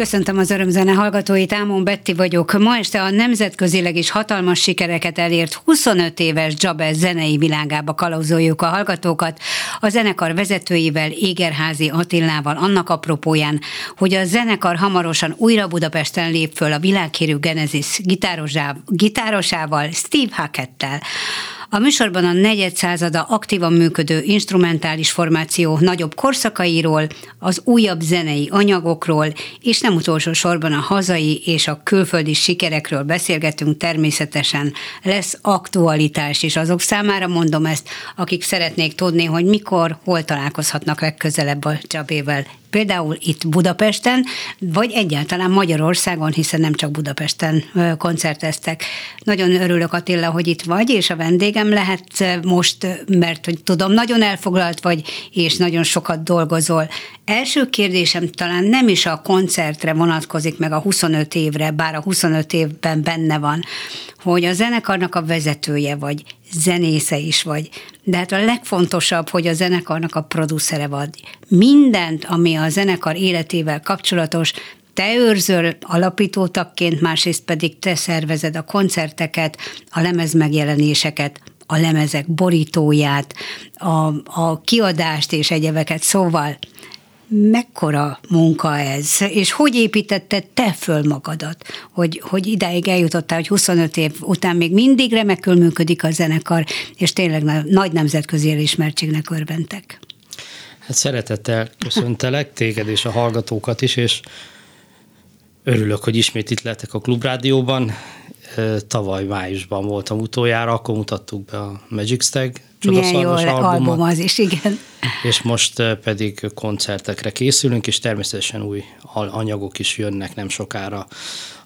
Köszöntöm az örömzene hallgatóit, Ámon Betti vagyok. Ma este a nemzetközileg is hatalmas sikereket elért 25 éves Jabez zenei világába kalauzoljuk a hallgatókat. A zenekar vezetőivel, Égerházi Attillával annak apropóján, hogy a zenekar hamarosan újra Budapesten lép föl a világhírű Genesis gitárosával, Steve Hackettel. A műsorban a negyed százada aktívan működő instrumentális formáció nagyobb korszakairól, az újabb zenei anyagokról, és nem utolsó sorban a hazai és a külföldi sikerekről beszélgetünk természetesen. Lesz aktualitás is azok számára, mondom ezt, akik szeretnék tudni, hogy mikor, hol találkozhatnak legközelebb a Csabével például itt Budapesten, vagy egyáltalán Magyarországon, hiszen nem csak Budapesten koncerteztek. Nagyon örülök Attila, hogy itt vagy, és a vendégem lehet most, mert hogy tudom, nagyon elfoglalt vagy, és nagyon sokat dolgozol. Első kérdésem talán nem is a koncertre vonatkozik, meg a 25 évre, bár a 25 évben benne van, hogy a zenekarnak a vezetője vagy, zenésze is vagy, de hát a legfontosabb, hogy a zenekarnak a producere vagy. Mindent, ami a zenekar életével kapcsolatos, te őrzöl alapítótakként, másrészt pedig te szervezed a koncerteket, a lemez megjelenéseket, a lemezek borítóját, a, a kiadást és egyebeket. Szóval mekkora munka ez, és hogy építetted te föl magadat, hogy, hogy ideig eljutottál, hogy 25 év után még mindig remekül működik a zenekar, és tényleg nagy nemzetközi elismertségnek örventek. Hát szeretettel köszöntelek téged és a hallgatókat is, és örülök, hogy ismét itt lehetek a Klubrádióban. Tavaly májusban voltam utoljára, akkor mutattuk be a Magic Stag csodaszarvas album az is, igen. És most pedig koncertekre készülünk, és természetesen új anyagok is jönnek nem sokára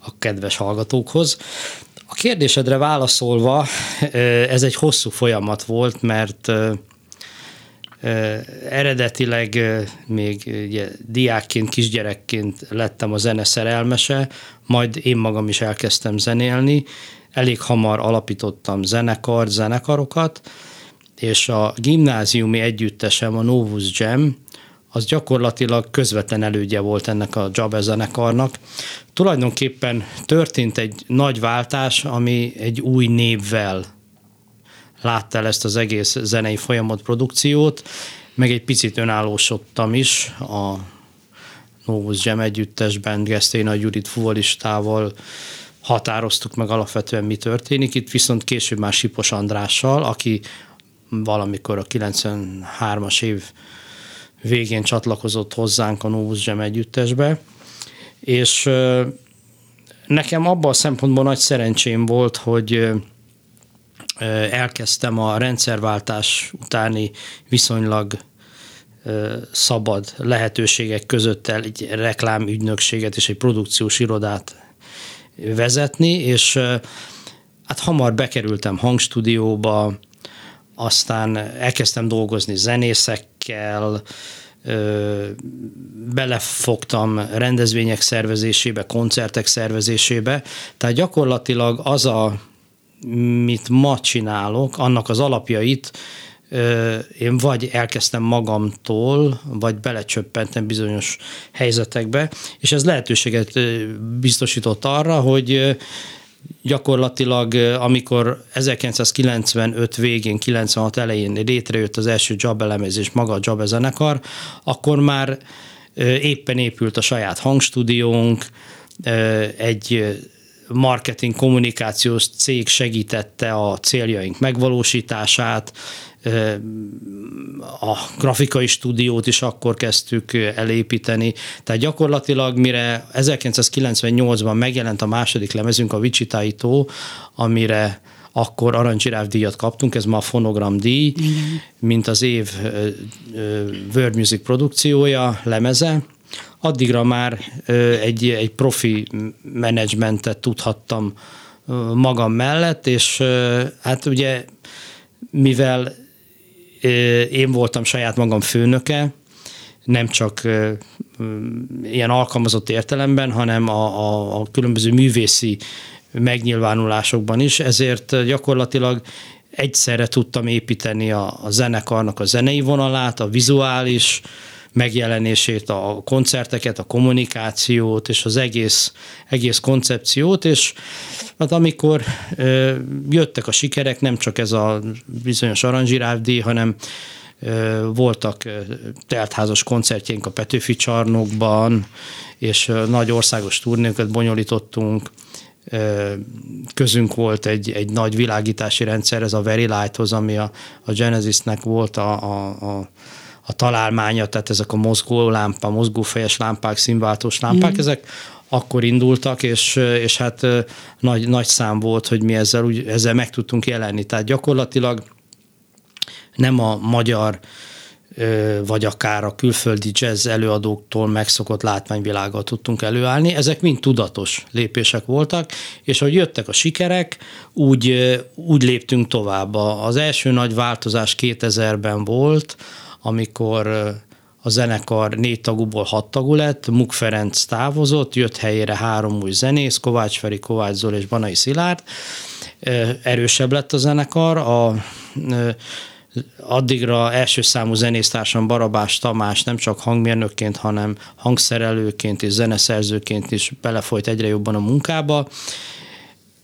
a kedves hallgatókhoz. A kérdésedre válaszolva, ez egy hosszú folyamat volt, mert eredetileg még ugye, diákként, kisgyerekként lettem a zene szerelmese, majd én magam is elkezdtem zenélni, elég hamar alapítottam zenekart, zenekarokat, és a gimnáziumi együttesem, a Novus Jam, az gyakorlatilag közvetlen elődje volt ennek a Jabba zenekarnak. Tulajdonképpen történt egy nagy váltás, ami egy új névvel látta el ezt az egész zenei folyamat produkciót, meg egy picit önállósodtam is a Novus Jam együttesben, Geszténa Judit fuvolistával határoztuk meg alapvetően mi történik. Itt viszont később már Sipos Andrással, aki valamikor a 93-as év végén csatlakozott hozzánk a Novus Jam együttesbe, és nekem abban a szempontból nagy szerencsém volt, hogy elkezdtem a rendszerváltás utáni viszonylag szabad lehetőségek között egy reklámügynökséget és egy produkciós irodát vezetni, és hát hamar bekerültem hangstúdióba, aztán elkezdtem dolgozni zenészekkel, belefogtam rendezvények szervezésébe, koncertek szervezésébe, tehát gyakorlatilag az a mit ma csinálok, annak az alapjait én vagy elkezdtem magamtól, vagy belecsöppentem bizonyos helyzetekbe, és ez lehetőséget biztosított arra, hogy gyakorlatilag, amikor 1995 végén, 96 elején létrejött az első job elemezés, maga a job zenekar, akkor már éppen épült a saját hangstúdiónk, egy marketing kommunikációs cég segítette a céljaink megvalósítását, a grafikai stúdiót is akkor kezdtük elépíteni. Tehát gyakorlatilag mire 1998-ban megjelent a második lemezünk, a Wichita amire akkor aranycsiráv díjat kaptunk, ez ma a fonogram díj, Igen. mint az év World Music produkciója, lemeze, addigra már egy, egy profi menedzsmentet tudhattam magam mellett, és hát ugye mivel én voltam saját magam főnöke, nem csak ilyen alkalmazott értelemben, hanem a, a, a különböző művészi megnyilvánulásokban is, ezért gyakorlatilag egyszerre tudtam építeni a, a zenekarnak a zenei vonalát, a vizuális megjelenését, a koncerteket, a kommunikációt és az egész, egész koncepciót, és hát amikor ö, jöttek a sikerek, nem csak ez a bizonyos aranzsirávdíj, hanem voltak teltházas koncertjeink a Petőfi csarnokban, és nagy országos turnékat bonyolítottunk, közünk volt egy, egy nagy világítási rendszer, ez a Very Lighthoz, ami a, a Genesisnek volt a, a, a, a találmánya, tehát ezek a mozgó lámpa, mozgófejes lámpák, színváltós lámpák, mm. ezek akkor indultak, és, és hát nagy, nagy szám volt, hogy mi ezzel, úgy, ezzel meg tudtunk jelenni. Tehát gyakorlatilag nem a magyar vagy akár a külföldi jazz előadóktól megszokott látványvilággal tudtunk előállni. Ezek mind tudatos lépések voltak, és ahogy jöttek a sikerek, úgy, úgy léptünk tovább. Az első nagy változás 2000-ben volt, amikor a zenekar négy tagúból hat tagú lett, Muk Ferenc távozott, jött helyére három új zenész, Kovács Feri, Kovács Zol és Banai Szilárd. Erősebb lett a zenekar, a addigra első számú zenésztársam Barabás Tamás nem csak hangmérnökként, hanem hangszerelőként és zeneszerzőként is belefolyt egyre jobban a munkába.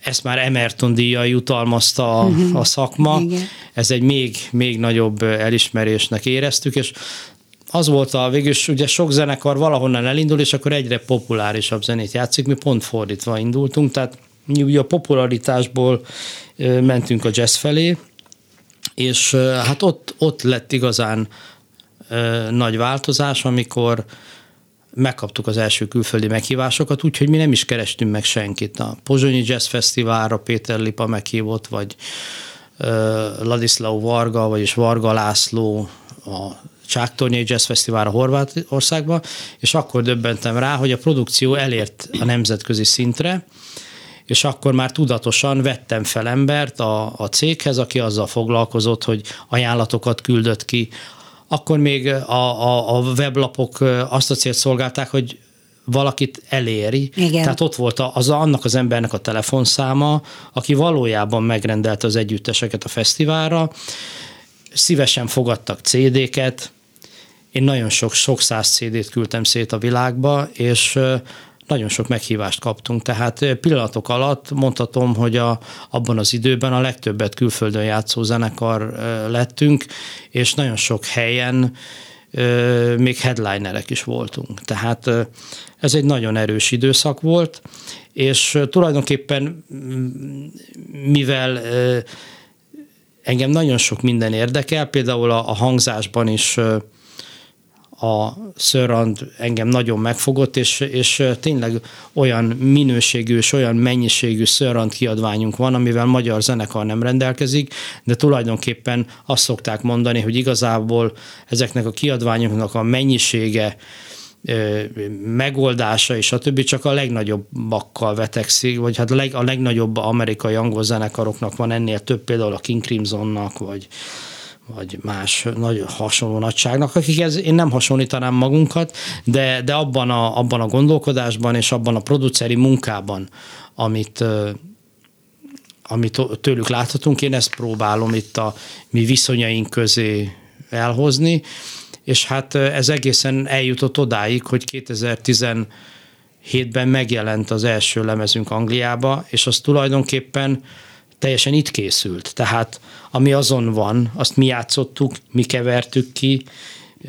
Ezt már Emerton díjjal jutalmazta a, uh-huh. a szakma. Igen. Ez egy még, még nagyobb elismerésnek éreztük, és az volt a végül ugye sok zenekar valahonnan elindul, és akkor egyre populárisabb zenét játszik, mi pont fordítva indultunk, tehát mi ugye a popularitásból mentünk a jazz felé, és hát ott, ott lett igazán nagy változás, amikor megkaptuk az első külföldi meghívásokat, úgyhogy mi nem is kerestünk meg senkit. A Pozsonyi Jazz Fesztiválra Péter Lipa meghívott, vagy Ladislau Varga, vagyis Varga László a Csáktornyai Jazz Fesztiválra Horvátországba, és akkor döbbentem rá, hogy a produkció elért a nemzetközi szintre, és akkor már tudatosan vettem fel embert a, a céghez, aki azzal foglalkozott, hogy ajánlatokat küldött ki. Akkor még a, a, a weblapok azt a célt szolgálták, hogy valakit eléri. Igen. Tehát ott volt az annak az embernek a telefonszáma, aki valójában megrendelte az együtteseket a fesztiválra, szívesen fogadtak CD-ket, én nagyon sok, sok száz CD-t küldtem szét a világba, és nagyon sok meghívást kaptunk, tehát pillanatok alatt mondhatom, hogy a, abban az időben a legtöbbet külföldön játszó zenekar lettünk, és nagyon sok helyen még headlinerek is voltunk. Tehát ez egy nagyon erős időszak volt, és tulajdonképpen mivel engem nagyon sok minden érdekel, például a, a hangzásban is a Szörrand engem nagyon megfogott, és, és tényleg olyan minőségű és olyan mennyiségű Szörrand kiadványunk van, amivel magyar zenekar nem rendelkezik, de tulajdonképpen azt szokták mondani, hogy igazából ezeknek a kiadványoknak a mennyisége, megoldása és a többi csak a legnagyobbakkal vetekszik, vagy hát a, leg, a legnagyobb amerikai angol zenekaroknak van ennél több, például a King Crimsonnak, vagy, vagy más nagy, hasonló nagyságnak, akikhez én nem hasonlítanám magunkat, de, de abban, a, abban a gondolkodásban és abban a produceri munkában, amit, amit tőlük láthatunk, én ezt próbálom itt a mi viszonyaink közé elhozni, és hát ez egészen eljutott odáig, hogy 2017-ben megjelent az első lemezünk Angliába, és az tulajdonképpen teljesen itt készült. Tehát ami azon van, azt mi játszottuk, mi kevertük ki,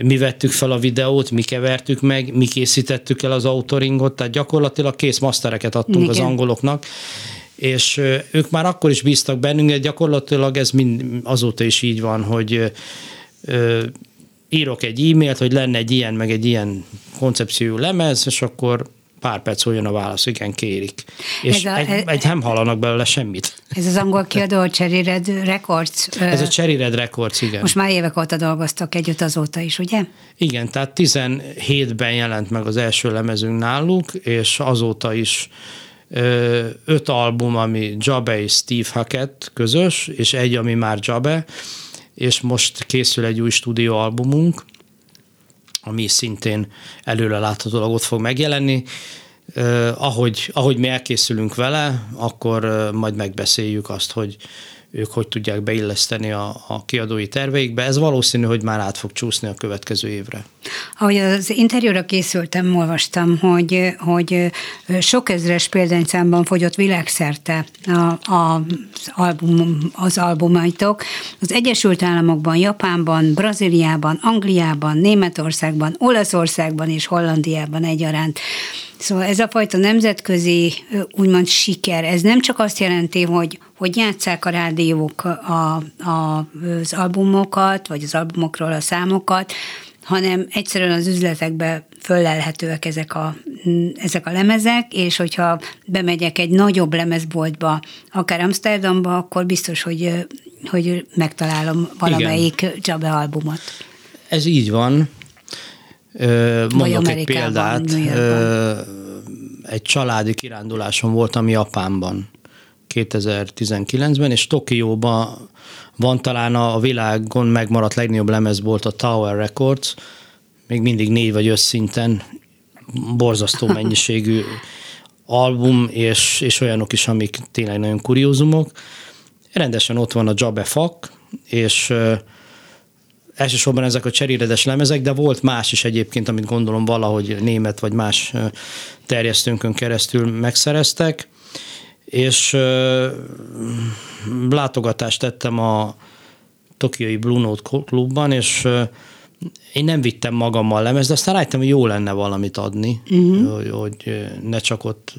mi vettük fel a videót, mi kevertük meg, mi készítettük el az autoringot, tehát gyakorlatilag kész mastereket adtunk Igen. az angoloknak, és ők már akkor is bíztak bennünk, gyakorlatilag ez mind azóta is így van, hogy ö, írok egy e-mailt, hogy lenne egy ilyen, meg egy ilyen koncepciójú lemez, és akkor pár perc olyan a válasz, igen, kérik. És a, egy, ez, egy nem hallanak belőle semmit. Ez az angol kiadó, a Cherry Red Records. Ez a Cherry Red Records, igen. Most már évek óta dolgoztak együtt azóta is, ugye? Igen, tehát 17-ben jelent meg az első lemezünk náluk, és azóta is öt album, ami Jabe és Steve Hackett közös, és egy, ami már Jabe, és most készül egy új stúdióalbumunk, ami szintén előre láthatólag ott fog megjelenni. Ahogy, ahogy mi elkészülünk vele, akkor majd megbeszéljük azt, hogy ők hogy tudják beilleszteni a, a kiadói terveikbe. Ez valószínű, hogy már át fog csúszni a következő évre. Ahogy az interjúra készültem, olvastam, hogy, hogy sok ezres példányszámban fogyott világszerte a, a, az, album, az albumaitok. Az Egyesült Államokban, Japánban, Brazíliában, Angliában, Németországban, Olaszországban és Hollandiában egyaránt. Szóval ez a fajta nemzetközi úgymond siker, ez nem csak azt jelenti, hogy, hogy játsszák a rádiók a, a, az albumokat, vagy az albumokról a számokat, hanem egyszerűen az üzletekbe föllelhetőek ezek a, ezek a lemezek, és hogyha bemegyek egy nagyobb lemezboltba, akár Amsterdamba, akkor biztos, hogy, hogy megtalálom valamelyik. Jabe albumot. Ez így van. Mondok egy példát. Egy családi kiránduláson voltam Japánban 2019-ben, és Tokióban van talán a világon megmaradt legnagyobb lemezbolt a Tower Records, még mindig négy vagy öt szinten, borzasztó mennyiségű album, és, és olyanok is, amik tényleg nagyon kuriózumok. Rendesen ott van a Jabe Fak, és elsősorban ezek a cseréredes lemezek, de volt más is egyébként, amit gondolom valahogy német vagy más terjesztőnkön keresztül megszereztek, és látogatást tettem a Tokiai Blue Note klubban, és én nem vittem magammal lemez, de aztán rájöttem, hogy jó lenne valamit adni, uh-huh. hogy, hogy ne csak ott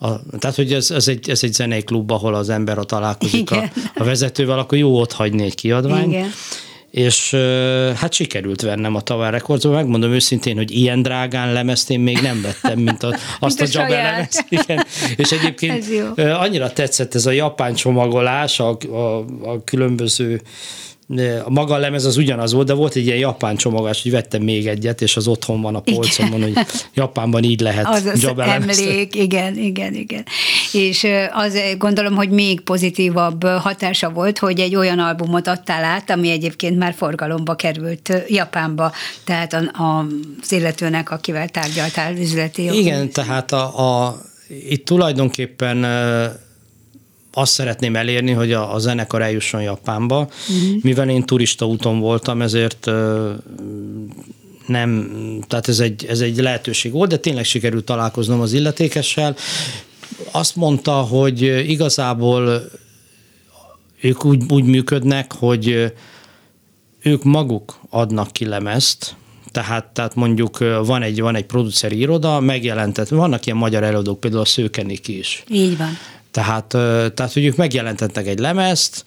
a, tehát, hogy ez, ez, egy, ez egy zenei klub, ahol az ember, ha találkozik a, a vezetővel, akkor jó ott hagyni egy kiadványt. Igen és hát sikerült vennem a Tower Recordsba, megmondom őszintén, hogy ilyen drágán lemezt én még nem vettem, mint a, azt mint a, a Jabba lemezt. Igen. És egyébként annyira tetszett ez a japán csomagolás, a, a, a különböző a maga a lemez az ugyanaz volt, de volt egy ilyen japán csomagás, hogy vettem még egyet, és az otthon van a polcomon, hogy Japánban így lehet az az emlék, igen, igen, igen. És az gondolom, hogy még pozitívabb hatása volt, hogy egy olyan albumot adtál át, ami egyébként már forgalomba került Japánba, tehát a, a, az illetőnek, akivel tárgyaltál üzleti. Igen, tehát a, a, itt tulajdonképpen azt szeretném elérni, hogy a, a zenekar eljusson Japánba. Uh-huh. Mivel én turista úton voltam, ezért nem, tehát ez egy, ez egy lehetőség volt, de tényleg sikerült találkoznom az illetékessel. Azt mondta, hogy igazából ők úgy, úgy működnek, hogy ők maguk adnak ki lemezt, tehát, tehát mondjuk van egy, van egy produceri iroda, megjelentett, vannak ilyen magyar előadók, például a Szőkenik is. Így van. Tehát, tehát hogy ők megjelentettek egy lemezt,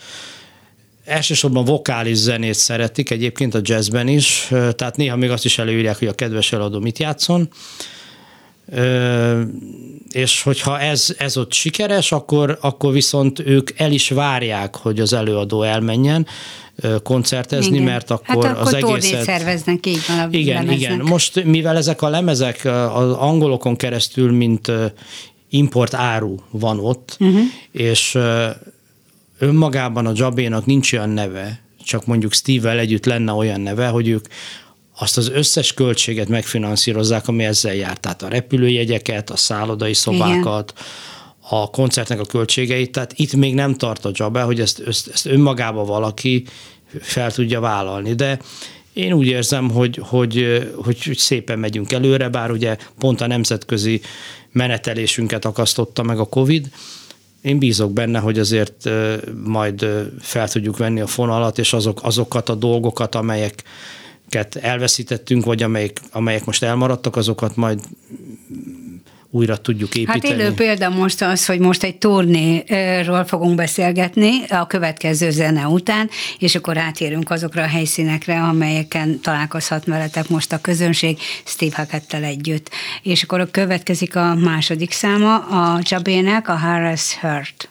elsősorban vokális zenét szeretik, egyébként a jazzben is, tehát néha még azt is előírják, hogy a kedves eladó mit játszon. És hogyha ez, ez ott sikeres, akkor, akkor viszont ők el is várják, hogy az előadó elmenjen koncertezni, igen. mert akkor, hát akkor az egészet... szerveznek, így van a Igen, lemeznek. igen. Most mivel ezek a lemezek az angolokon keresztül, mint import áru van ott, uh-huh. és önmagában a Jabénak nincs olyan neve, csak mondjuk Steve-vel együtt lenne olyan neve, hogy ők azt az összes költséget megfinanszírozzák, ami ezzel jár. Tehát a repülőjegyeket, a szállodai szobákat, Igen. a koncertnek a költségeit. Tehát itt még nem tart a Jabbe, hogy ezt, ezt, önmagában valaki fel tudja vállalni. De én úgy érzem, hogy, hogy, hogy, hogy szépen megyünk előre, bár ugye pont a nemzetközi menetelésünket akasztotta meg a Covid. Én bízok benne, hogy azért majd fel tudjuk venni a fonalat, és azok, azokat a dolgokat, amelyeket elveszítettünk, vagy amelyek, amelyek most elmaradtak, azokat majd újra tudjuk építeni. Hát élő példa most az, hogy most egy turnéról fogunk beszélgetni a következő zene után, és akkor átérünk azokra a helyszínekre, amelyeken találkozhat veletek most a közönség Steve Hackettel együtt. És akkor következik a második száma a Jabének, a Harris Hurt.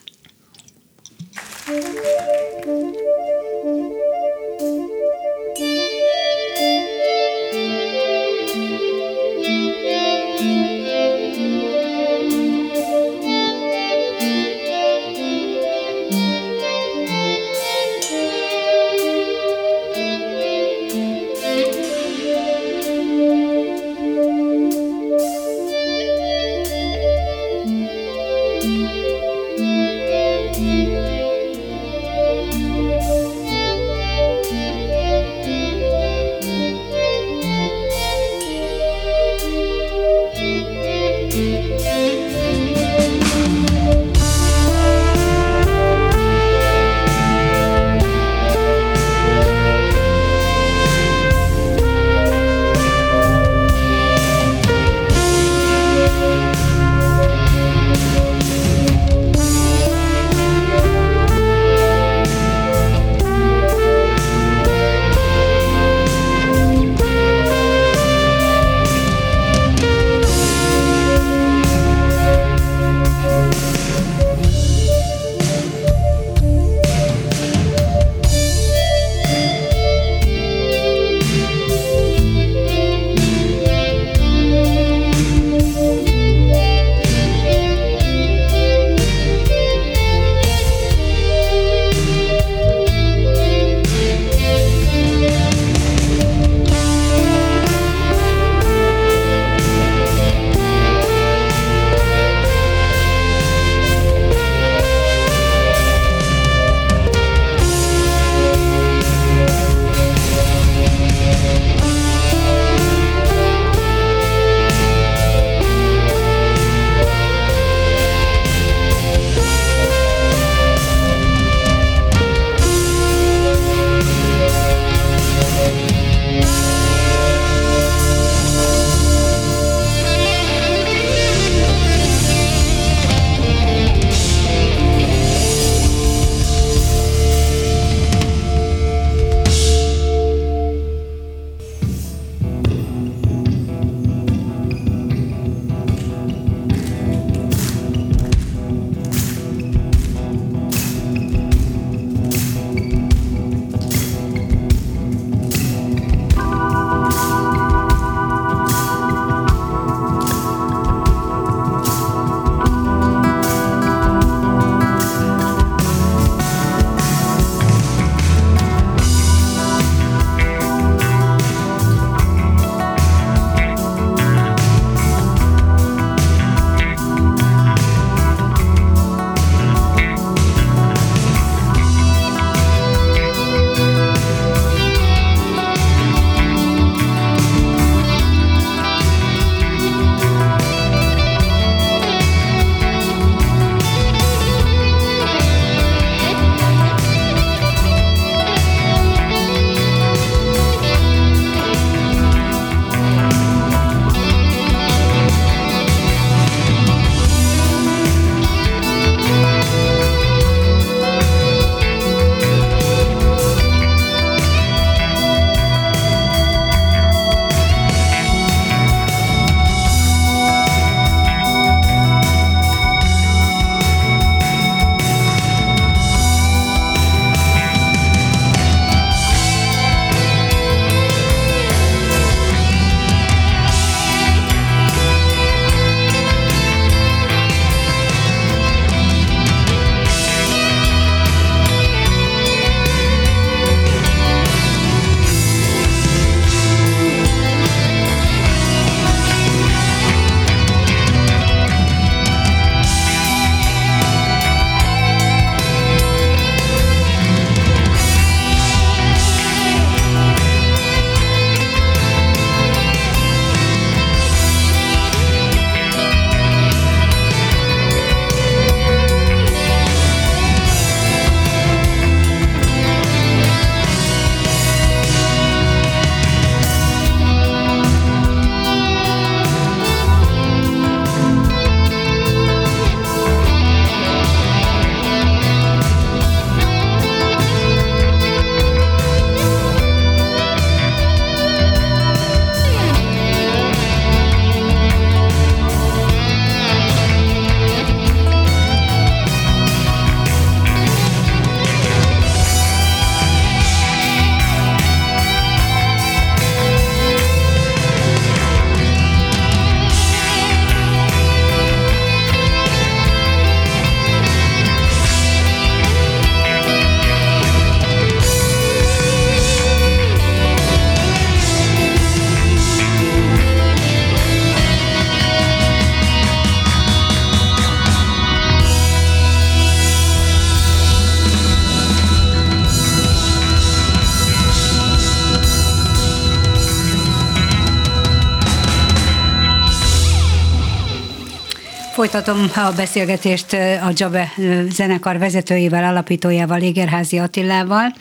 Folytatom a beszélgetést a Jabe zenekar vezetőjével, alapítójával, Égerházi Attilával,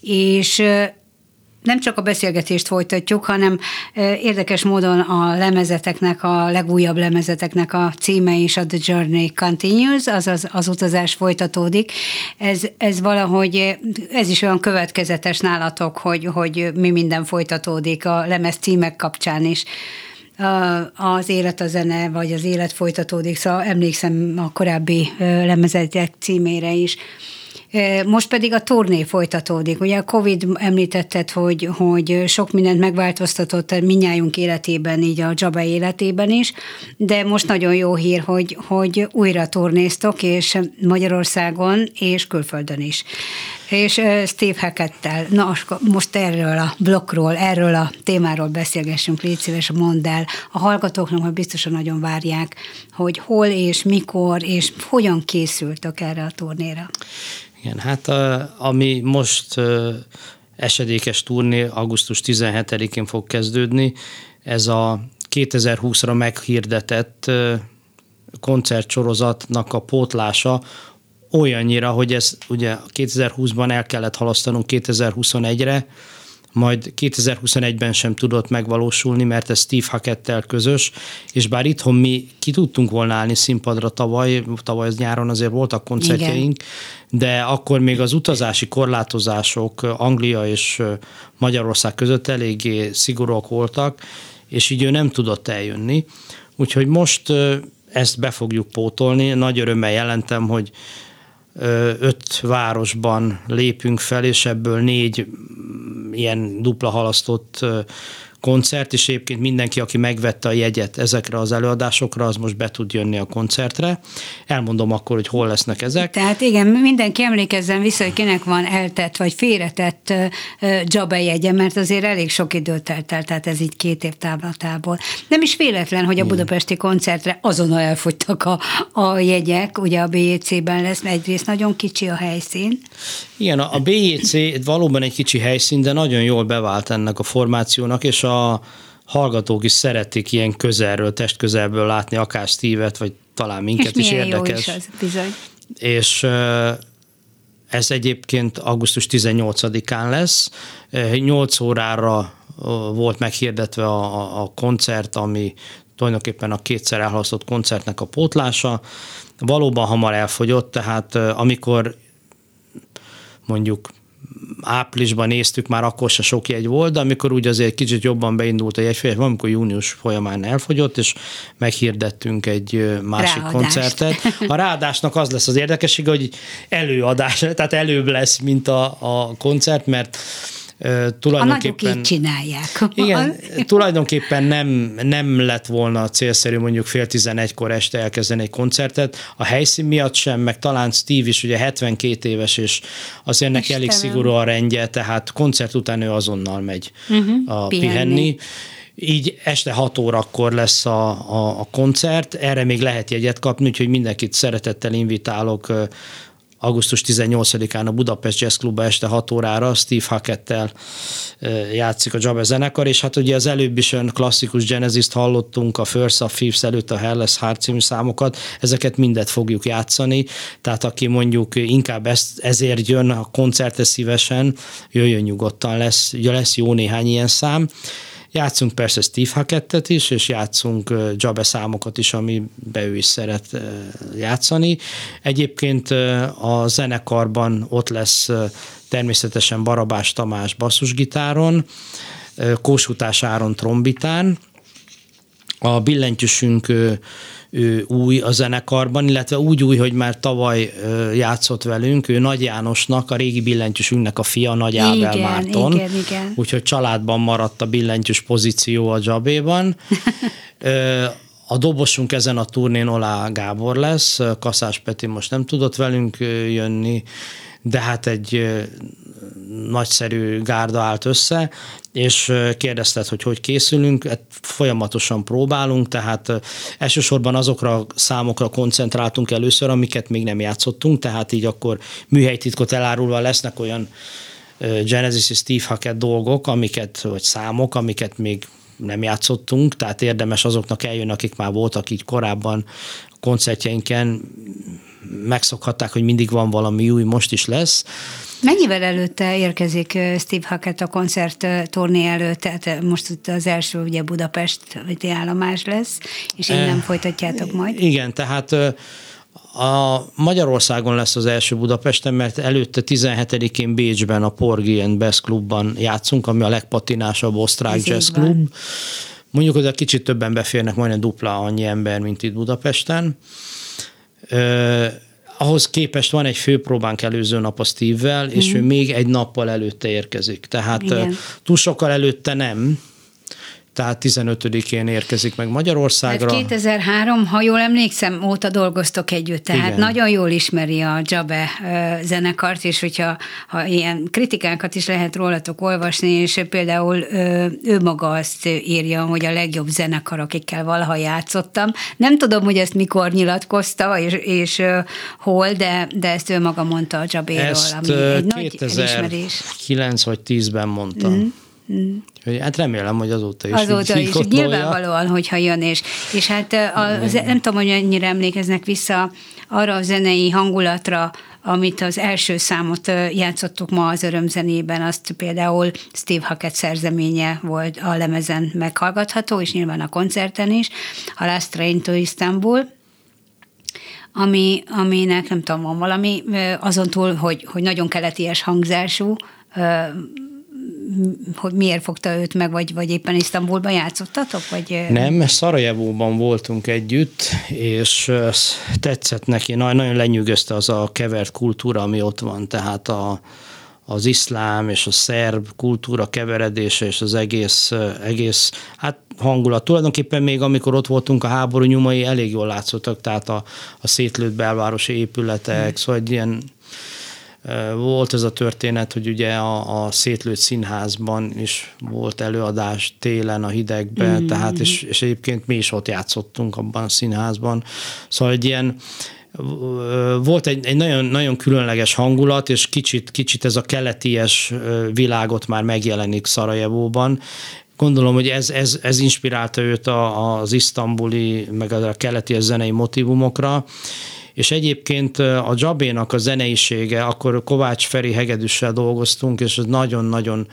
és nem csak a beszélgetést folytatjuk, hanem érdekes módon a lemezeteknek, a legújabb lemezeteknek a címe is a The Journey Continues, azaz az utazás folytatódik. Ez, ez valahogy, ez is olyan következetes nálatok, hogy, hogy mi minden folytatódik a lemez címek kapcsán is az élet a zene, vagy az élet folytatódik, szóval emlékszem a korábbi lemezetek címére is. Most pedig a turné folytatódik. Ugye a Covid említetted, hogy, hogy sok mindent megváltoztatott minnyájunk életében, így a Jabba életében is, de most nagyon jó hír, hogy, hogy újra turnéztok, és Magyarországon, és külföldön is. És Steve Hackettel, na most erről a blokkról, erről a témáról beszélgessünk, légy szíves, mondd el. A hallgatóknak már biztosan nagyon várják, hogy hol és mikor, és hogyan készültök erre a turnéra. Igen, hát a, ami most esedékes turné augusztus 17-én fog kezdődni, ez a 2020-ra meghirdetett koncertsorozatnak a pótlása olyannyira, hogy ez ugye 2020-ban el kellett halasztanunk 2021-re, majd 2021-ben sem tudott megvalósulni, mert ez Steve Hackettel közös, és bár itthon mi ki tudtunk volna állni színpadra tavaly, tavaly az nyáron azért voltak koncertjeink, Igen. de akkor még az utazási korlátozások Anglia és Magyarország között eléggé szigorúak voltak, és így ő nem tudott eljönni. Úgyhogy most ezt be fogjuk pótolni. Nagy örömmel jelentem, hogy öt városban lépünk fel, és ebből négy ilyen dupla halasztott koncert, és egyébként mindenki, aki megvette a jegyet ezekre az előadásokra, az most be tud jönni a koncertre. Elmondom akkor, hogy hol lesznek ezek. Tehát igen, mindenki emlékezzen vissza, hogy kinek van eltett vagy félretett Jabba jegye, mert azért elég sok időt telt el, tehát ez így két év távlatából. Nem is véletlen, hogy a budapesti koncertre azonnal elfogytak a, a jegyek, ugye a BJC-ben lesz, mert egyrészt nagyon kicsi a helyszín. Igen, a BJC valóban egy kicsi helyszín, de nagyon jól bevált ennek a formációnak, és a a hallgatók is szeretik ilyen közelről, testközelből látni akár Steve-et, vagy talán minket és is érdekes. Jó is az, bizony. És ez egyébként augusztus 18-án lesz. 8 órára volt meghirdetve a, a koncert, ami tulajdonképpen a kétszer elhalasztott koncertnek a pótlása. Valóban hamar elfogyott, tehát amikor mondjuk áprilisban néztük, már akkor se sok jegy volt, de amikor úgy azért kicsit jobban beindult a jegyfél, amikor június folyamán elfogyott, és meghirdettünk egy másik Ráadást. koncertet. A ráadásnak az lesz az érdekessége, hogy előadás, tehát előbb lesz, mint a, a koncert, mert tulajdonképpen... A így csinálják. Igen, tulajdonképpen nem, nem lett volna célszerű mondjuk fél tizenegykor este elkezdeni egy koncertet, a helyszín miatt sem, meg talán Steve is ugye 72 éves, és azért neki elég szigorú a rendje, tehát koncert után ő azonnal megy uh-huh, a pihenni. pihenni így este 6 órakor lesz a, a, a koncert, erre még lehet jegyet kapni, úgyhogy mindenkit szeretettel invitálok augusztus 18-án a Budapest Jazz Club este 6 órára Steve Hackettel játszik a Jabba zenekar, és hát ugye az előbb is olyan klasszikus Genesis-t hallottunk, a First of Thieves előtt a Hellas Heart című számokat, ezeket mindet fogjuk játszani, tehát aki mondjuk inkább ezt, ezért jön a koncertre szívesen, jöjjön nyugodtan, lesz, lesz jó néhány ilyen szám. Játszunk persze Steve Hackettet is, és játszunk Jabe számokat is, amibe ő is szeret játszani. Egyébként a zenekarban ott lesz természetesen Barabás Tamás basszusgitáron, Kósutás Áron trombitán, a billentyűsünk ő új a zenekarban, illetve úgy új, hogy már tavaly játszott velünk, ő Nagy Jánosnak, a régi billentyűsünknek a fia, Nagy Ábel igen, Márton. Igen, igen. Úgyhogy családban maradt a billentyűs pozíció a Jabéban. A dobosunk ezen a turnén Olá Gábor lesz, Kaszás Peti most nem tudott velünk jönni, de hát egy nagyszerű gárda állt össze, és kérdezted, hogy hogy készülünk, hát folyamatosan próbálunk, tehát elsősorban azokra a számokra koncentráltunk először, amiket még nem játszottunk, tehát így akkor műhelytitkot elárulva lesznek olyan Genesis és Steve Hackett dolgok, amiket, vagy számok, amiket még nem játszottunk, tehát érdemes azoknak eljönni, akik már voltak így korábban koncertjeinken megszokhatták, hogy mindig van valami új, most is lesz. Mennyivel előtte érkezik Steve Hackett a koncert turné előtt? Tehát most itt az első ugye Budapest vagy állomás lesz, és innen e, folytatjátok majd. Igen, tehát a Magyarországon lesz az első Budapesten, mert előtte 17-én Bécsben a Porgy and Best Clubban játszunk, ami a legpatinásabb osztrák Ez jazz klub. Mondjuk, hogy kicsit többen beférnek, majdnem dupla annyi ember, mint itt Budapesten ahhoz képest van egy főpróbánk előző nap a Steve-vel, és mm. ő még egy nappal előtte érkezik. Tehát Igen. túl sokkal előtte nem, tehát 15-én érkezik meg Magyarországra. Hát 2003, ha jól emlékszem, óta dolgoztok együtt, tehát Igen. nagyon jól ismeri a Jabe zenekart, és hogyha ha ilyen kritikákat is lehet rólatok olvasni, és például ő maga azt írja, hogy a legjobb zenekar, akikkel valaha játszottam. Nem tudom, hogy ezt mikor nyilatkozta, és, és hol, de, de ezt ő maga mondta a Jabéről, ami egy 2009 vagy 10-ben mondta. Mm. Mm. Hát remélem, hogy azóta is. Azóta is. Nyilvánvalóan, hogyha jön, és, és hát az, nem tudom, hogy ennyire emlékeznek vissza arra a zenei hangulatra, amit az első számot játszottuk ma az örömzenében, azt például Steve Hackett szerzeménye volt a lemezen meghallgatható, és nyilván a koncerten is, a Last Train to Istanbul, ami, aminek nem tudom, van valami, azon túl, hogy, hogy nagyon keleties hangzású, hogy miért fogta őt meg, vagy, vagy éppen Isztambulban játszottatok? Vagy... Nem, Szarajevóban voltunk együtt, és tetszett neki, nagyon lenyűgözte az a kevert kultúra, ami ott van, tehát a, az iszlám és a szerb kultúra keveredése és az egész, egész hát hangulat. Tulajdonképpen még amikor ott voltunk a háború nyomai elég jól látszottak, tehát a, a szétlőtt belvárosi épületek, hmm. szóval egy ilyen volt ez a történet, hogy ugye a, a szétlőtt színházban is volt előadás télen a hidegben, mm. tehát és, és egyébként mi is ott játszottunk abban a színházban. Szóval egy ilyen volt egy, egy nagyon, nagyon különleges hangulat, és kicsit, kicsit ez a keleties világot már megjelenik Szarajevóban, Gondolom, hogy ez, ez, ez inspirálta őt a, az isztambuli, meg a keleti zenei motivumokra, és egyébként a Jabénak a zeneisége, akkor Kovács Feri hegedűssel dolgoztunk, és nagyon-nagyon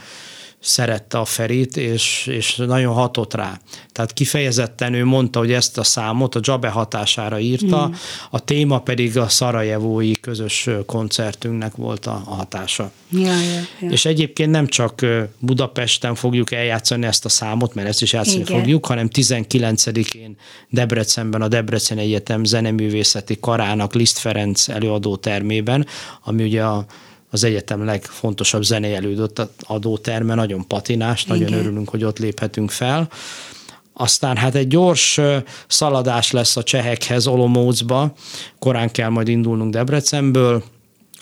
szerette a Ferit, és, és nagyon hatott rá. Tehát kifejezetten ő mondta, hogy ezt a számot a Jabe hatására írta, mm. a téma pedig a szarajevói közös koncertünknek volt a, a hatása. Ja, ja, ja. És egyébként nem csak Budapesten fogjuk eljátszani ezt a számot, mert ezt is játszani Igen. fogjuk, hanem 19-én Debrecenben a Debrecen Egyetem zeneművészeti karának Liszt Ferenc előadó termében, ami ugye a az egyetem legfontosabb zenei elődött adóterme, nagyon patinás, Igen. nagyon örülünk, hogy ott léphetünk fel. Aztán hát egy gyors szaladás lesz a csehekhez Olomócba, korán kell majd indulnunk Debrecenből,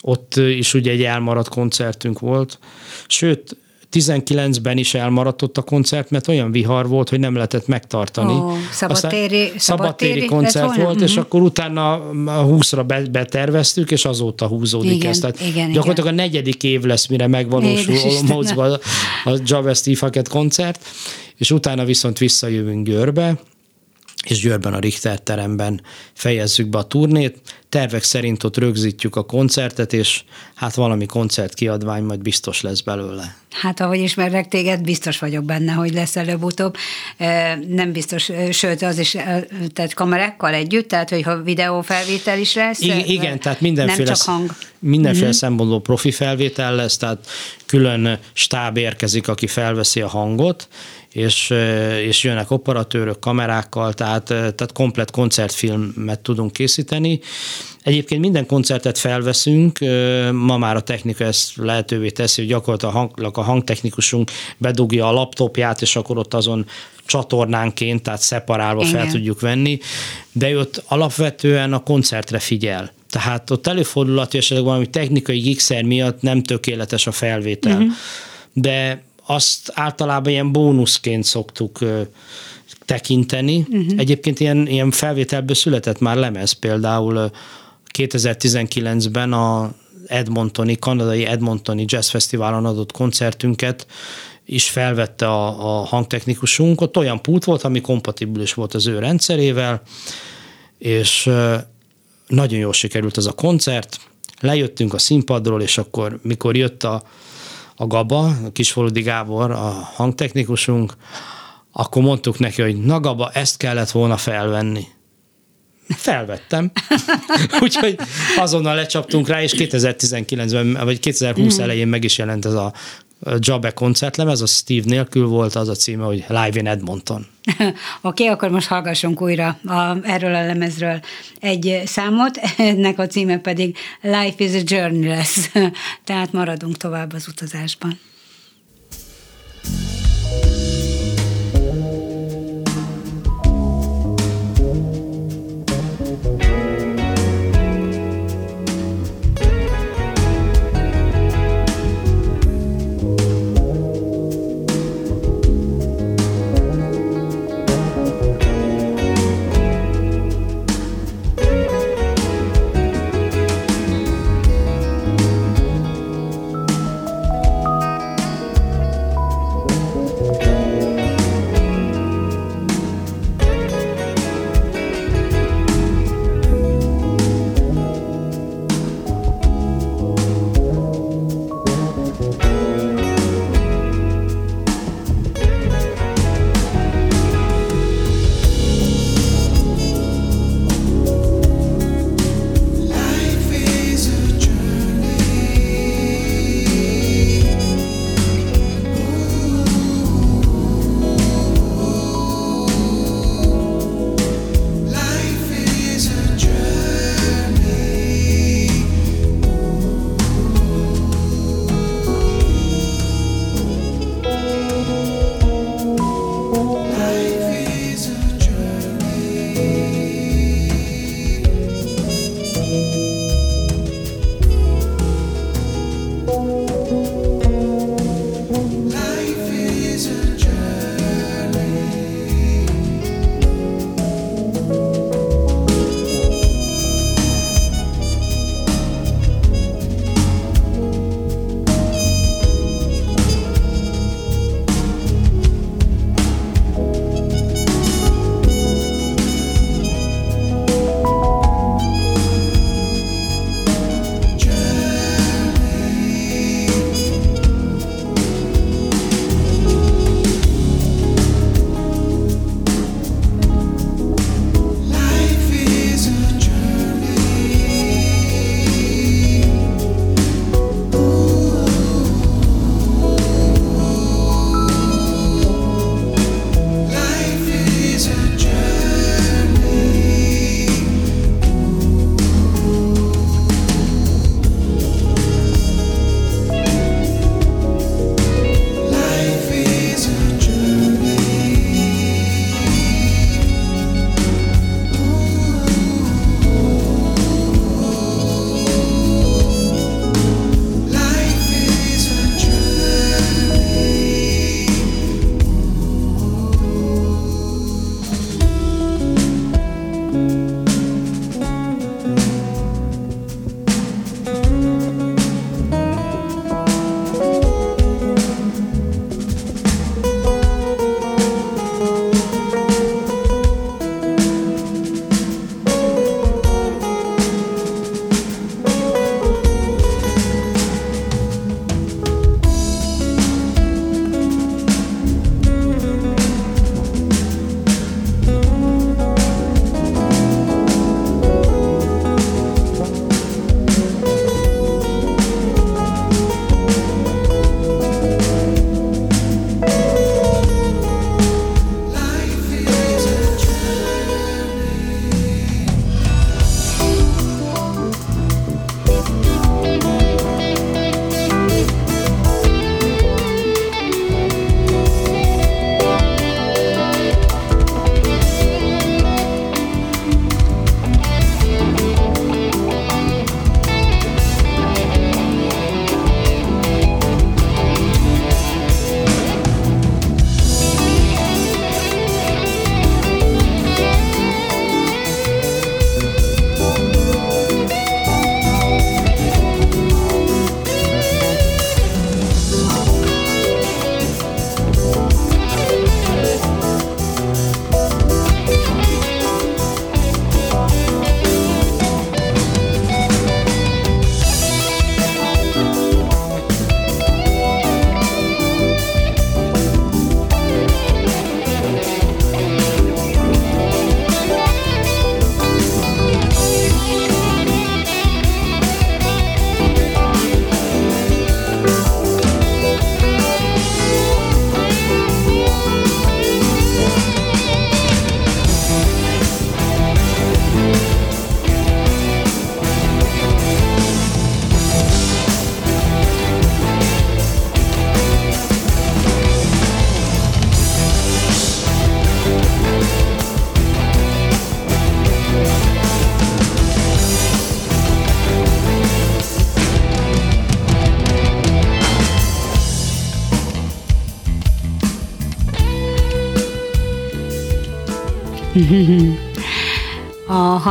ott is ugye egy elmaradt koncertünk volt, sőt, 19-ben is elmaradt a koncert, mert olyan vihar volt, hogy nem lehetett megtartani. Oh, szabadtéri, szabadtéri koncert volt, uh-huh. és mhm. akkor utána 20-ra beterveztük, és azóta húzódik igen, ez. Tehát igen, gyakorlatilag igen. a negyedik év lesz, mire megvalósul Olomoucban a, Java Steve Hackett koncert, és utána viszont visszajövünk Győrbe, és Győrben a Richter teremben fejezzük be a turnét. Tervek szerint ott rögzítjük a koncertet, és hát valami koncertkiadvány majd biztos lesz belőle. Hát ahogy ismerlek téged, biztos vagyok benne, hogy lesz előbb-utóbb. Nem biztos, sőt az is, tehát kamerákkal együtt, tehát hogyha videófelvétel is lesz. Igen, igen tehát mindenféle, nem csak hang. mindenféle mm-hmm. szempontból profi felvétel lesz, tehát külön stáb érkezik, aki felveszi a hangot, és, és jönnek operatőrök kamerákkal, tehát, tehát komplet koncertfilmet tudunk készíteni. Egyébként minden koncertet felveszünk, ma már a technika ezt lehetővé teszi, hogy gyakorlatilag a, hang, a hangtechnikusunk bedugja a laptopját, és akkor ott azon csatornánként, tehát szeparálva Igen. fel tudjuk venni, de ott alapvetően a koncertre figyel. Tehát ott előfordul, hogy esetleg valami technikai gigszer miatt nem tökéletes a felvétel. Uh-huh. De azt általában ilyen bónuszként szoktuk tekinteni. Uh-huh. Egyébként ilyen, ilyen felvételből született már lemez, például 2019-ben a Edmontoni, kanadai Edmontoni Jazz Fesztiválon adott koncertünket is felvette a, a hangtechnikusunk. Ott olyan pult volt, ami kompatibilis volt az ő rendszerével, és nagyon jól sikerült az a koncert, lejöttünk a színpadról, és akkor mikor jött a, a Gaba, a Kisfaludi Gábor, a hangtechnikusunk, akkor mondtuk neki, hogy na Gaba, ezt kellett volna felvenni. Felvettem. Úgyhogy azonnal lecsaptunk rá, és 2019-ben, vagy 2020 mm. elején meg is jelent ez a Jabe koncertlemez, a Steve nélkül volt az a címe, hogy Live in Edmonton. Oké, okay, akkor most hallgassunk újra a, erről a lemezről egy számot, ennek a címe pedig Life is a Journey lesz, tehát maradunk tovább az utazásban.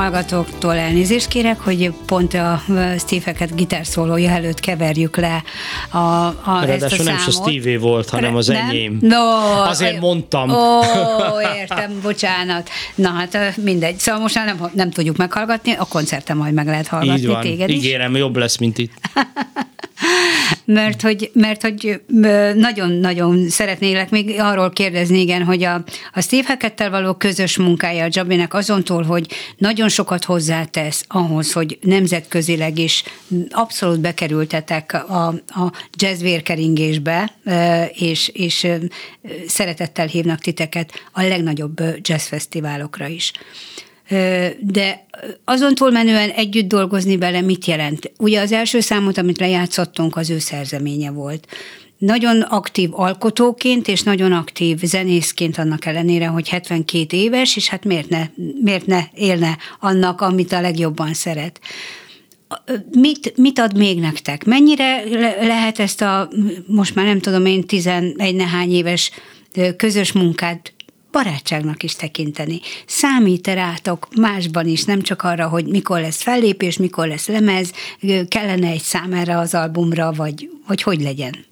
Hallgatóktól elnézést kérek, hogy pont a Steve-eket gitárszólója előtt keverjük le a, a ezt a számot. nem a Steve volt, hanem az nem? enyém. No, Azért mondtam. Ó, értem, bocsánat. Na hát mindegy. Szóval most már nem, nem tudjuk meghallgatni, a koncerten majd meg lehet hallgatni Így van. téged is. Ígérem, jobb lesz, mint itt. mert hogy, mert hogy nagyon-nagyon szeretnélek még arról kérdezni, igen, hogy a, a Steve Hackettel való közös munkája a Jabinek azon túl, hogy nagyon sokat hozzátesz ahhoz, hogy nemzetközileg is abszolút bekerültetek a, a jazz vérkeringésbe, és, és szeretettel hívnak titeket a legnagyobb jazzfesztiválokra is de azon túlmenően együtt dolgozni vele mit jelent? Ugye az első számot, amit lejátszottunk, az ő szerzeménye volt. Nagyon aktív alkotóként és nagyon aktív zenészként annak ellenére, hogy 72 éves, és hát miért ne, miért ne élne annak, amit a legjobban szeret. Mit, mit ad még nektek? Mennyire lehet ezt a, most már nem tudom én, 11 nehány éves közös munkát barátságnak is tekinteni. Számít-e rátok másban is, nem csak arra, hogy mikor lesz fellépés, mikor lesz lemez, kellene egy szám erre az albumra, vagy hogy hogy legyen?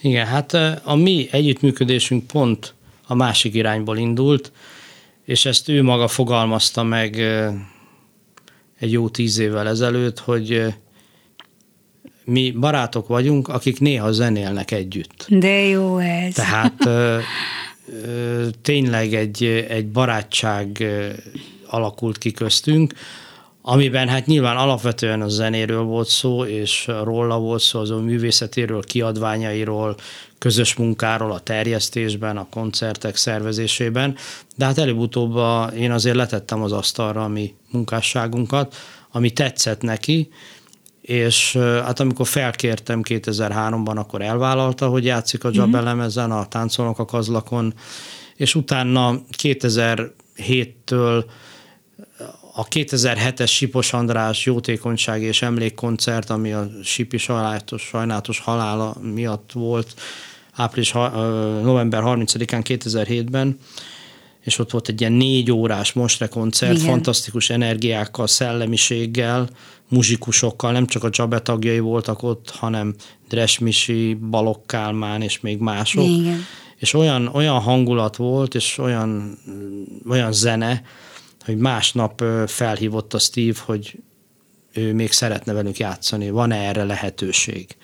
Igen, hát a mi együttműködésünk pont a másik irányból indult, és ezt ő maga fogalmazta meg egy jó tíz évvel ezelőtt, hogy mi barátok vagyunk, akik néha zenélnek együtt. De jó ez. Tehát tényleg egy, egy barátság alakult ki köztünk, amiben hát nyilván alapvetően a zenéről volt szó, és róla volt szó, az a művészetéről, kiadványairól, közös munkáról, a terjesztésben, a koncertek szervezésében, de hát előbb-utóbb én azért letettem az asztalra a mi munkásságunkat, ami tetszett neki, és hát amikor felkértem 2003-ban, akkor elvállalta, hogy játszik a Jabelemezen, a táncolnak a kazlakon, és utána 2007-től a 2007-es Sipos András jótékonyság és emlékkoncert, ami a Sipi sajnálatos, sajnálatos halála miatt volt április, november 30-án 2007-ben, és ott volt egy ilyen négy órás mostre koncert, Igen. fantasztikus energiákkal, szellemiséggel, muzsikusokkal, nem csak a Csabe tagjai voltak ott, hanem Dresmisi, Balok Kálmán és még mások. Igen. És olyan, olyan hangulat volt, és olyan, olyan zene, hogy másnap felhívott a Steve, hogy ő még szeretne velünk játszani, van-e erre lehetőség?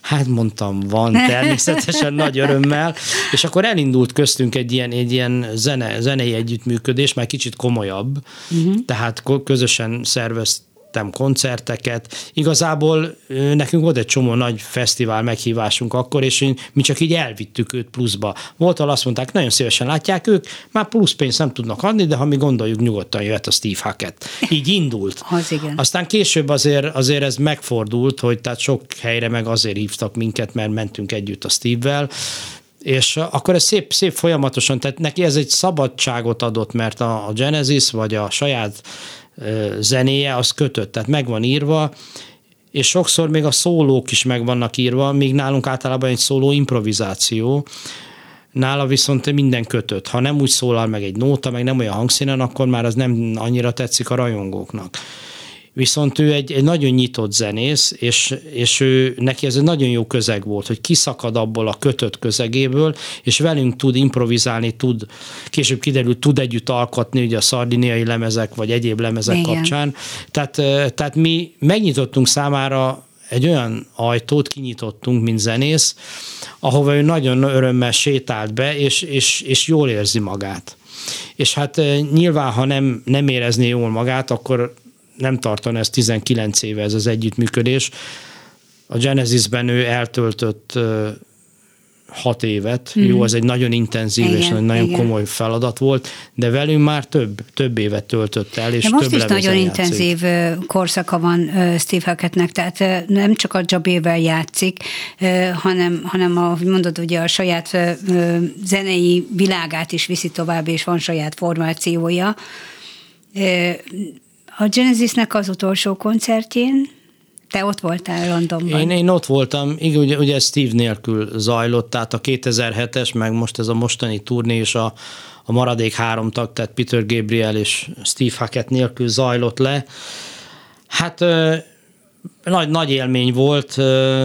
Hát mondtam, van, természetesen nagy örömmel, és akkor elindult köztünk egy ilyen, egy ilyen zene, zenei együttműködés, már kicsit komolyabb, uh-huh. tehát közösen szervezt vettem koncerteket. Igazából nekünk volt egy csomó nagy fesztivál meghívásunk akkor, és én, mi csak így elvittük őt pluszba. Volt, ahol azt mondták, nagyon szívesen látják ők, már plusz pénzt nem tudnak adni, de ha mi gondoljuk, nyugodtan jöhet a Steve Hackett. Így indult. Az igen. Aztán később azért, azért ez megfordult, hogy tehát sok helyre meg azért hívtak minket, mert mentünk együtt a Steve-vel, és akkor ez szép, szép folyamatosan, tehát neki ez egy szabadságot adott, mert a, a Genesis, vagy a saját zenéje, az kötött, tehát meg van írva, és sokszor még a szólók is meg vannak írva, míg nálunk általában egy szóló improvizáció, nála viszont minden kötött. Ha nem úgy szólal meg egy nóta, meg nem olyan hangszínen, akkor már az nem annyira tetszik a rajongóknak viszont ő egy, egy nagyon nyitott zenész, és, és ő, neki ez egy nagyon jó közeg volt, hogy kiszakad abból a kötött közegéből, és velünk tud improvizálni, tud, később kiderült, tud együtt alkotni, ugye a szardiniai lemezek, vagy egyéb lemezek Igen. kapcsán. Tehát, tehát mi megnyitottunk számára egy olyan ajtót kinyitottunk, mint zenész, ahova ő nagyon örömmel sétált be, és, és, és jól érzi magát. És hát nyilván, ha nem, nem érezné jól magát, akkor nem tartana ez 19 éve ez az együttműködés. A Genesisben ő eltöltött hat évet. Mm. Jó, ez egy nagyon intenzív igen, és nagyon igen. komoly feladat volt, de velünk már több, több évet töltött el, és de most több is nagyon játszik. intenzív korszaka van Steve Hackettnek, tehát nem csak a jobével játszik, hanem, hanem ahogy mondod, ugye a saját zenei világát is viszi tovább, és van saját formációja a Genesisnek az utolsó koncertjén te ott voltál Londonban. Én, én ott voltam, igen, ugye, ugye Steve nélkül zajlott, tehát a 2007-es, meg most ez a mostani turné és a, a maradék három tag, tehát Peter Gabriel és Steve Hackett nélkül zajlott le. Hát nagy, nagy élmény volt,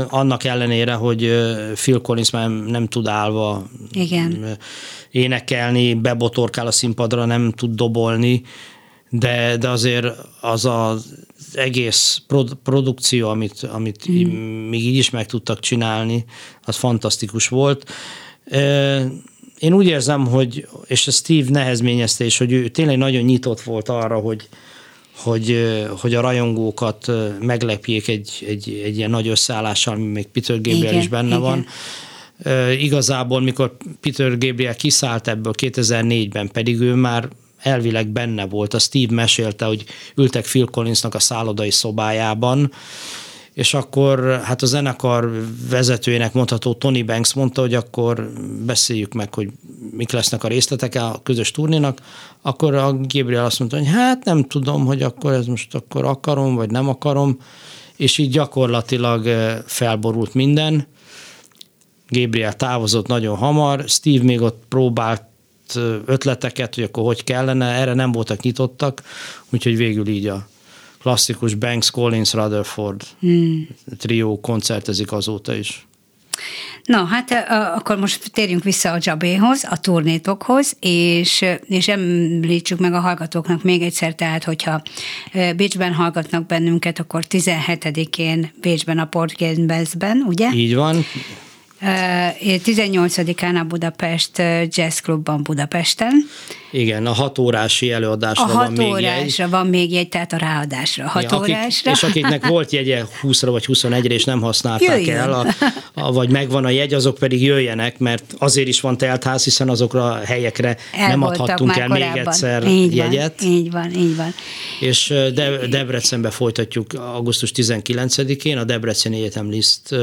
annak ellenére, hogy Phil Collins már nem tud állva Igen. énekelni, bebotorkál a színpadra, nem tud dobolni, de, de azért az az egész produkció, amit, amit mm. még így is meg tudtak csinálni, az fantasztikus volt. Én úgy érzem, hogy, és a Steve nehezményezte is, hogy ő tényleg nagyon nyitott volt arra, hogy, hogy, hogy a rajongókat meglepjék egy, egy, egy ilyen nagy összeállással, ami még Peter Gabriel igen, is benne igen. van. Igazából, mikor Peter Gabriel kiszállt ebből 2004-ben, pedig ő már elvileg benne volt. A Steve mesélte, hogy ültek Phil Collinsnak a szállodai szobájában, és akkor hát a zenekar vezetőjének mondható Tony Banks mondta, hogy akkor beszéljük meg, hogy mik lesznek a részletek a közös turnénak, akkor a Gabriel azt mondta, hogy hát nem tudom, hogy akkor ez most akkor akarom, vagy nem akarom, és így gyakorlatilag eh, felborult minden. Gabriel távozott nagyon hamar, Steve még ott próbált ötleteket, hogy akkor hogy kellene, erre nem voltak nyitottak, úgyhogy végül így a klasszikus Banks, Collins, Rutherford hmm. trió koncertezik azóta is. Na, hát akkor most térjünk vissza a Jabéhoz, a turnétokhoz, és, és említsük meg a hallgatóknak még egyszer, tehát hogyha Bécsben hallgatnak bennünket, akkor 17-én Bécsben a Portgainsben, ugye? Így van. 18-án a Budapest Jazz Clubban Budapesten. Igen, a hat órási előadásra a van még jegy. van még jegy, tehát a ráadásra, hat ja, akik, órásra. És akiknek volt jegye 20-ra vagy 21-re, és nem használták Jöjjön. el, a, a, vagy megvan a jegy, azok pedig jöjjenek, mert azért is van teltház, hiszen azokra a helyekre El nem adhattunk el korábban. még egyszer így jegyet. Van, így van, így van. És De- Debrecenbe folytatjuk augusztus 19-én, a Debreceni Egyetem Liszt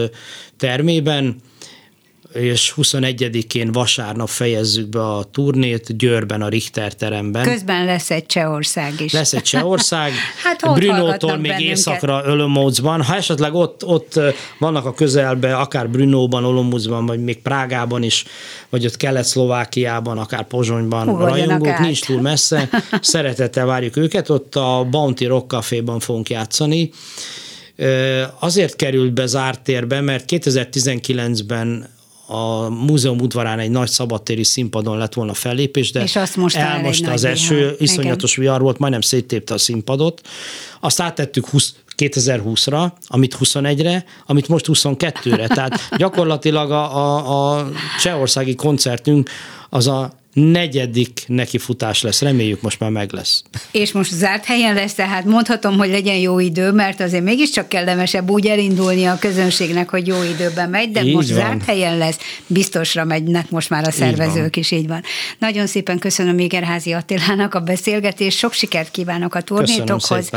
termében, és 21-én vasárnap fejezzük be a turnét Győrben, a Richter teremben. Közben lesz egy Csehország is. Lesz egy Csehország. hát Brunótól még bennünket. északra Ölömócban. Ha esetleg ott, ott vannak a közelben, akár Brunóban, Olomoucban, vagy még Prágában is, vagy ott Kelet-Szlovákiában, akár Pozsonyban Hú, rajongók, át. nincs túl messze. Szeretettel várjuk őket, ott a Bounty Rock Café-ban fogunk játszani. Azért került be zárt térbe, mert 2019-ben a múzeum udvarán egy nagy szabadtéri színpadon lett volna fellépés, de és azt most elmosta az eső, vihar. iszonyatos Igen. vihar volt, majdnem széttépte a színpadot. Azt áttettük 20, 2020-ra, amit 21-re, amit most 22-re. Tehát gyakorlatilag a, a, a csehországi koncertünk az a negyedik nekifutás lesz, reméljük most már meg lesz. És most zárt helyen lesz, tehát mondhatom, hogy legyen jó idő, mert azért mégiscsak kellemesebb úgy elindulni a közönségnek, hogy jó időben megy, de így most van. zárt helyen lesz, biztosra megynek most már a szervezők így is, így van. Nagyon szépen köszönöm Égerházi Attilának a beszélgetést, sok sikert kívánok a turnétokhoz,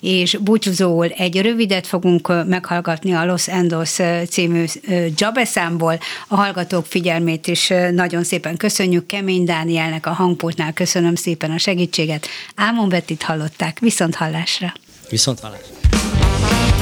és búcsúzóul egy rövidet fogunk meghallgatni a Los Endos című Jabeszámból. A hallgatók figyelmét is nagyon szépen köszönjük, kemény Dánielnek a hangpultnál köszönöm szépen a segítséget. Ámon Bettit hallották. Viszont hallásra. Viszont hallásra.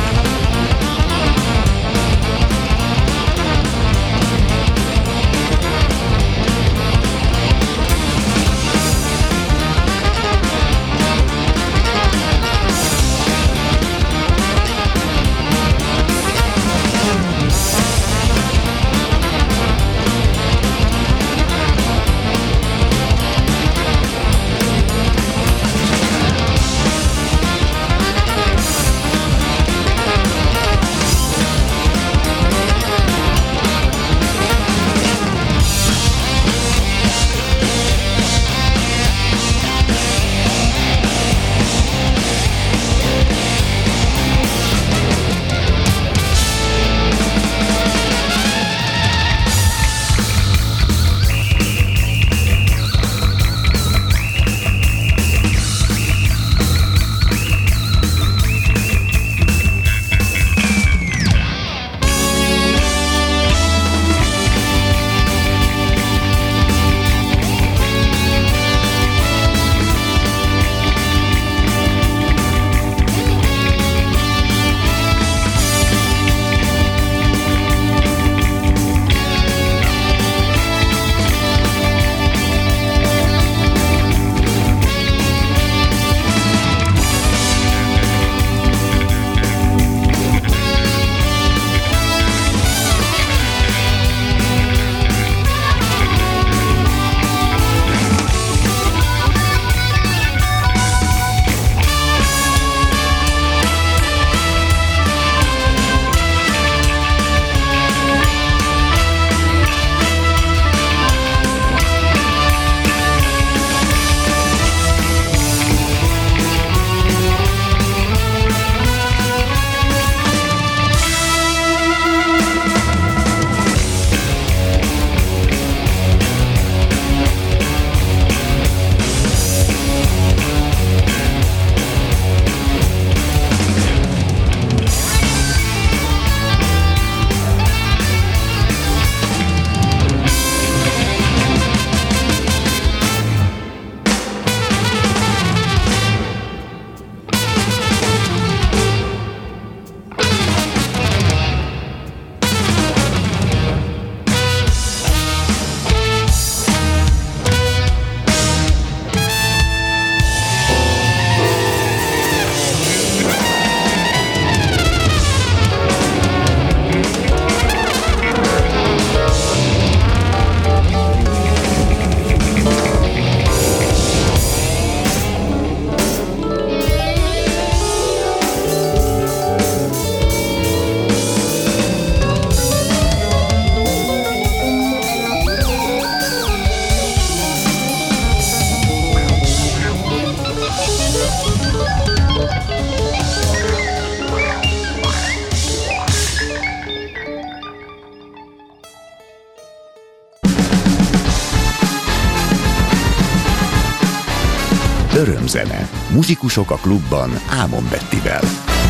Muzsikusok a klubban Ámon Bettivel.